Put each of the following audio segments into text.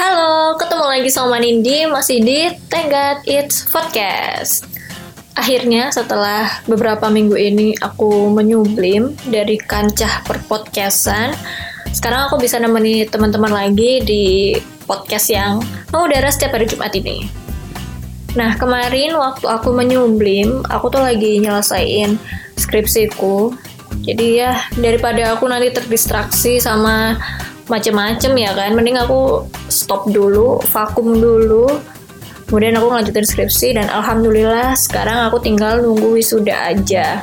Halo, ketemu lagi sama Nindi masih di Tenggat It's Podcast. Akhirnya setelah beberapa minggu ini aku menyublim dari kancah perpodcastan, sekarang aku bisa nemeni teman-teman lagi di podcast yang mengudara setiap hari Jumat ini. Nah, kemarin waktu aku menyublim, aku tuh lagi nyelesain skripsiku. Jadi ya, daripada aku nanti terdistraksi sama macem-macem ya kan? Mending aku stop dulu vakum dulu. Kemudian aku ngelanjutin skripsi dan alhamdulillah sekarang aku tinggal nunggu wisuda aja.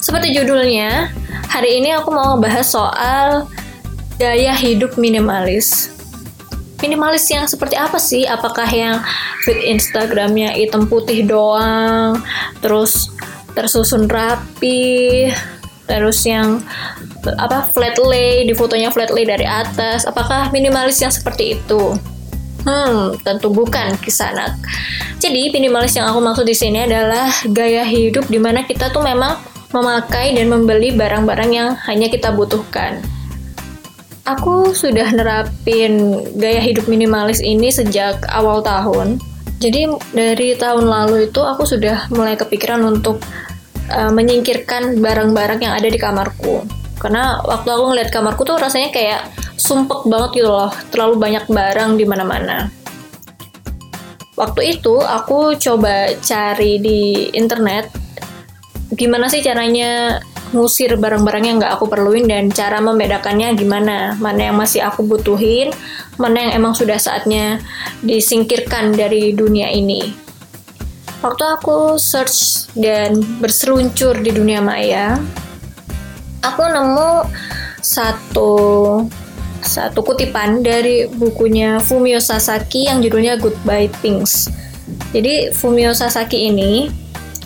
Seperti judulnya hari ini aku mau ngebahas soal gaya hidup minimalis. Minimalis yang seperti apa sih? Apakah yang feed Instagramnya hitam putih doang terus tersusun rapi terus yang apa flat lay di fotonya flat lay dari atas. Apakah minimalis yang seperti itu? Hmm tentu bukan kisanak jadi minimalis yang aku maksud di sini adalah gaya hidup di mana kita tuh memang memakai dan membeli barang-barang yang hanya kita butuhkan. Aku sudah nerapin gaya hidup minimalis ini sejak awal tahun. Jadi dari tahun lalu itu aku sudah mulai kepikiran untuk uh, menyingkirkan barang-barang yang ada di kamarku. Karena waktu aku ngeliat kamarku tuh rasanya kayak sumpek banget gitu loh. Terlalu banyak barang di mana-mana. Waktu itu aku coba cari di internet gimana sih caranya ngusir barang-barang yang nggak aku perluin dan cara membedakannya gimana. Mana yang masih aku butuhin mana yang emang sudah saatnya disingkirkan dari dunia ini waktu aku search dan berseluncur di dunia maya aku nemu satu satu kutipan dari bukunya Fumio Sasaki yang judulnya Goodbye Things. Jadi Fumio Sasaki ini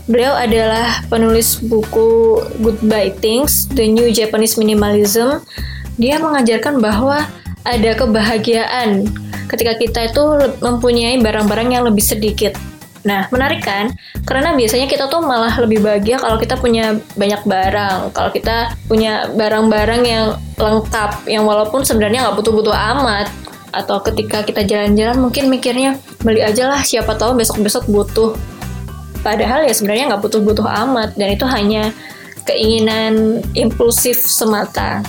beliau adalah penulis buku Goodbye Things, The New Japanese Minimalism. Dia mengajarkan bahwa ada kebahagiaan ketika kita itu mempunyai barang-barang yang lebih sedikit Nah, menarik kan? Karena biasanya kita tuh malah lebih bahagia kalau kita punya banyak barang, kalau kita punya barang-barang yang lengkap, yang walaupun sebenarnya nggak butuh-butuh amat. Atau ketika kita jalan-jalan mungkin mikirnya beli aja lah, siapa tahu besok-besok butuh. Padahal ya sebenarnya nggak butuh-butuh amat, dan itu hanya keinginan impulsif semata.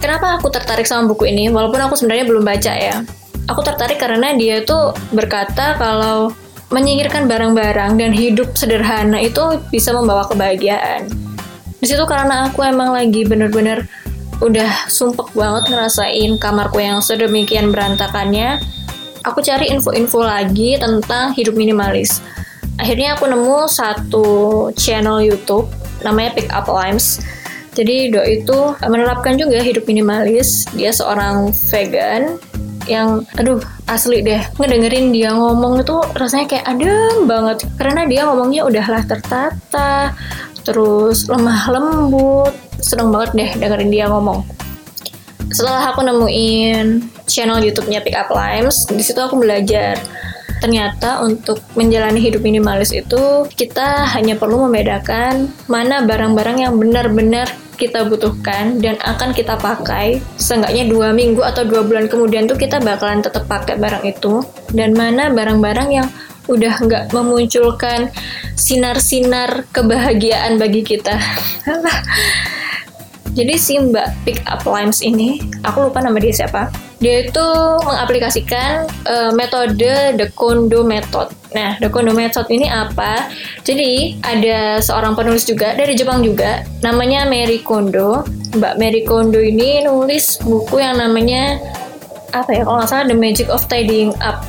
Kenapa aku tertarik sama buku ini? Walaupun aku sebenarnya belum baca ya aku tertarik karena dia tuh berkata kalau menyingkirkan barang-barang dan hidup sederhana itu bisa membawa kebahagiaan. Di situ karena aku emang lagi bener-bener udah sumpek banget ngerasain kamarku yang sedemikian berantakannya, aku cari info-info lagi tentang hidup minimalis. Akhirnya aku nemu satu channel YouTube namanya Pick Up Limes. Jadi Do itu menerapkan juga hidup minimalis. Dia seorang vegan yang aduh asli deh. Ngedengerin dia ngomong itu rasanya kayak adem banget. Karena dia ngomongnya udahlah tertata terus lemah lembut. Seneng banget deh dengerin dia ngomong. Setelah aku nemuin channel YouTube-nya Pick Up Limes di situ aku belajar ternyata untuk menjalani hidup minimalis itu kita hanya perlu membedakan mana barang-barang yang benar-benar kita butuhkan dan akan kita pakai. Seenggaknya dua minggu atau dua bulan kemudian tuh kita bakalan tetap pakai barang itu. Dan mana barang-barang yang udah nggak memunculkan sinar-sinar kebahagiaan bagi kita. Jadi si mbak pick up lines ini aku lupa nama dia siapa dia itu mengaplikasikan uh, metode the Kondo method. Nah, the Kondo method ini apa? Jadi ada seorang penulis juga dari Jepang juga, namanya Mary Kondo. Mbak Mary Kondo ini nulis buku yang namanya apa ya? Kalau nggak salah The Magic of Tidying Up.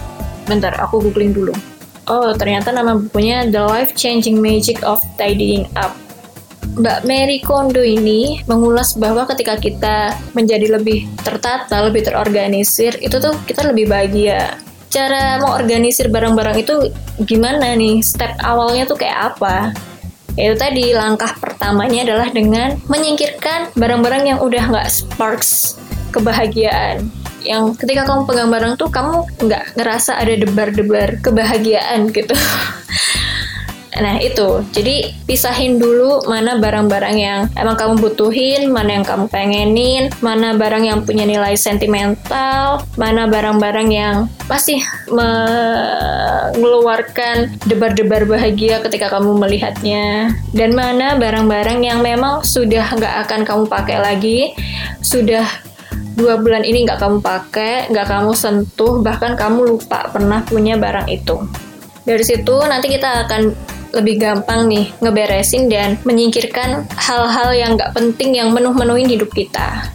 Bentar, aku googling dulu. Oh, ternyata nama bukunya The Life Changing Magic of Tidying Up. Mbak Mary Kondo ini mengulas bahwa ketika kita menjadi lebih tertata, lebih terorganisir, itu tuh kita lebih bahagia. Cara mau organisir barang-barang itu gimana nih? Step awalnya tuh kayak apa? Itu tadi langkah pertamanya adalah dengan menyingkirkan barang-barang yang udah nggak sparks kebahagiaan yang ketika kamu pegang barang tuh kamu nggak ngerasa ada debar-debar kebahagiaan gitu Nah itu, jadi pisahin dulu mana barang-barang yang emang kamu butuhin, mana yang kamu pengenin, mana barang yang punya nilai sentimental, mana barang-barang yang pasti mengeluarkan debar-debar bahagia ketika kamu melihatnya, dan mana barang-barang yang memang sudah nggak akan kamu pakai lagi, sudah dua bulan ini nggak kamu pakai, nggak kamu sentuh, bahkan kamu lupa pernah punya barang itu. Dari situ nanti kita akan lebih gampang nih ngeberesin dan menyingkirkan hal-hal yang nggak penting yang menuh-menuhin hidup kita.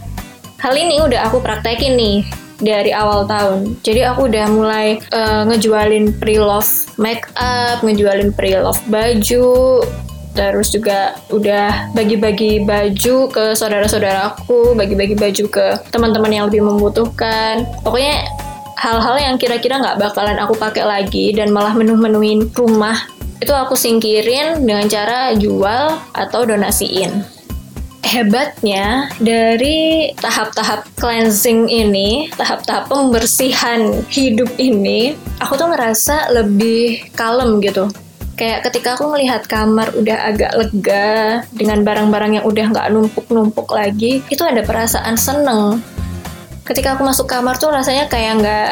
Hal ini udah aku praktekin nih dari awal tahun. Jadi aku udah mulai uh, ngejualin pre-love make up, ngejualin pre-love baju, terus juga udah bagi-bagi baju ke saudara-saudaraku, bagi-bagi baju ke teman-teman yang lebih membutuhkan. Pokoknya hal-hal yang kira-kira nggak bakalan aku pakai lagi dan malah menu-menuin rumah itu aku singkirin dengan cara jual atau donasiin. Hebatnya dari tahap-tahap cleansing ini, tahap-tahap pembersihan hidup ini, aku tuh ngerasa lebih kalem gitu. Kayak ketika aku melihat kamar udah agak lega dengan barang-barang yang udah nggak numpuk-numpuk lagi, itu ada perasaan seneng. Ketika aku masuk kamar tuh rasanya kayak nggak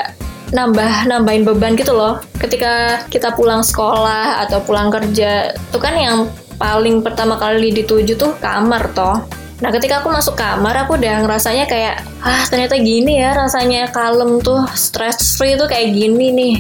nambah nambahin beban gitu loh. Ketika kita pulang sekolah atau pulang kerja itu kan yang paling pertama kali dituju tuh kamar toh. Nah ketika aku masuk kamar aku udah ngerasanya kayak ah ternyata gini ya rasanya kalem tuh stress free tuh kayak gini nih.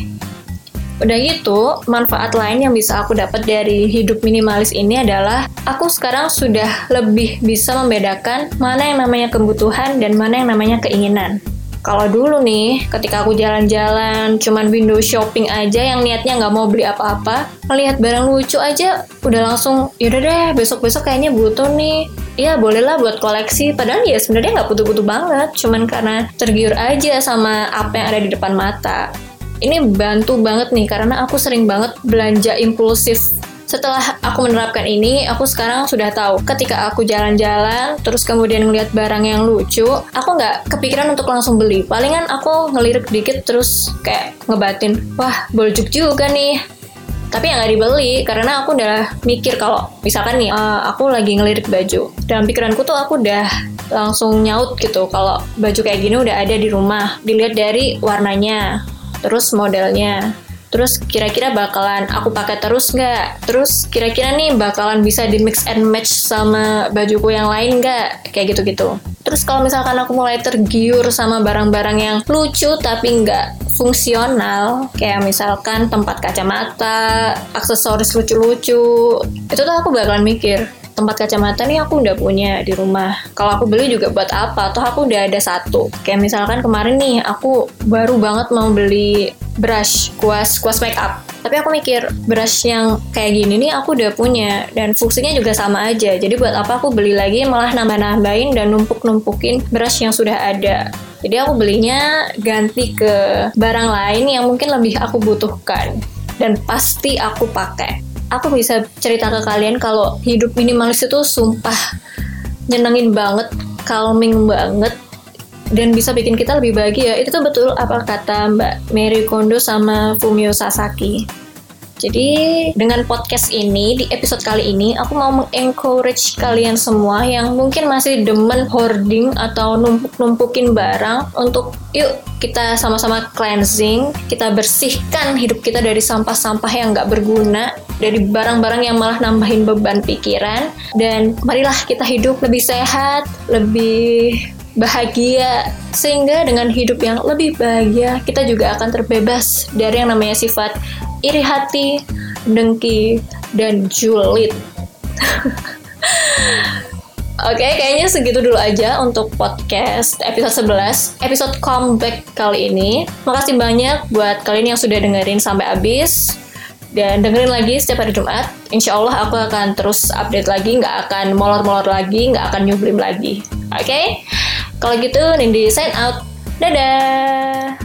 Udah gitu, manfaat lain yang bisa aku dapat dari hidup minimalis ini adalah aku sekarang sudah lebih bisa membedakan mana yang namanya kebutuhan dan mana yang namanya keinginan. Kalau dulu nih, ketika aku jalan-jalan, cuman window shopping aja yang niatnya nggak mau beli apa-apa, melihat barang lucu aja udah langsung, yaudah deh besok-besok kayaknya butuh nih. Iya bolehlah buat koleksi, padahal ya sebenarnya nggak butuh-butuh banget, cuman karena tergiur aja sama apa yang ada di depan mata. Ini bantu banget nih karena aku sering banget belanja impulsif setelah aku menerapkan ini, aku sekarang sudah tahu ketika aku jalan-jalan, terus kemudian ngeliat barang yang lucu, aku nggak kepikiran untuk langsung beli. Palingan aku ngelirik dikit terus kayak ngebatin, wah boljuk juga nih. Tapi yang nggak dibeli karena aku udah mikir kalau misalkan nih uh, aku lagi ngelirik baju. Dalam pikiranku tuh aku udah langsung nyaut gitu kalau baju kayak gini udah ada di rumah. Dilihat dari warnanya, terus modelnya, Terus kira-kira bakalan aku pakai terus nggak? Terus kira-kira nih bakalan bisa di mix and match sama bajuku yang lain nggak? Kayak gitu-gitu. Terus kalau misalkan aku mulai tergiur sama barang-barang yang lucu tapi nggak fungsional, kayak misalkan tempat kacamata, aksesoris lucu-lucu, itu tuh aku bakalan mikir, tempat kacamata nih aku udah punya di rumah. Kalau aku beli juga buat apa? Toh aku udah ada satu. Kayak misalkan kemarin nih aku baru banget mau beli brush kuas kuas make up. Tapi aku mikir brush yang kayak gini nih aku udah punya dan fungsinya juga sama aja. Jadi buat apa aku beli lagi malah nambah-nambahin dan numpuk-numpukin brush yang sudah ada. Jadi aku belinya ganti ke barang lain yang mungkin lebih aku butuhkan dan pasti aku pakai. Aku bisa cerita ke kalian kalau hidup minimalis itu sumpah nyenengin banget calming banget dan bisa bikin kita lebih bahagia. Itu tuh betul apa kata Mbak Mary Kondo sama Fumio Sasaki. Jadi dengan podcast ini di episode kali ini aku mau mengencourage kalian semua yang mungkin masih demen hoarding atau numpuk-numpukin barang untuk yuk kita sama-sama cleansing, kita bersihkan hidup kita dari sampah-sampah yang nggak berguna, dari barang-barang yang malah nambahin beban pikiran, dan marilah kita hidup lebih sehat, lebih bahagia sehingga dengan hidup yang lebih bahagia kita juga akan terbebas dari yang namanya sifat iri hati, dengki, dan julid. Oke, okay, kayaknya segitu dulu aja untuk podcast episode 11, episode comeback kali ini. Makasih banyak buat kalian yang sudah dengerin sampai habis. Dan dengerin lagi setiap hari Jumat. Insya Allah aku akan terus update lagi, nggak akan molor-molor lagi, nggak akan nyublim lagi. Oke? Okay? Kalau gitu, Nindi sign out. Dadah!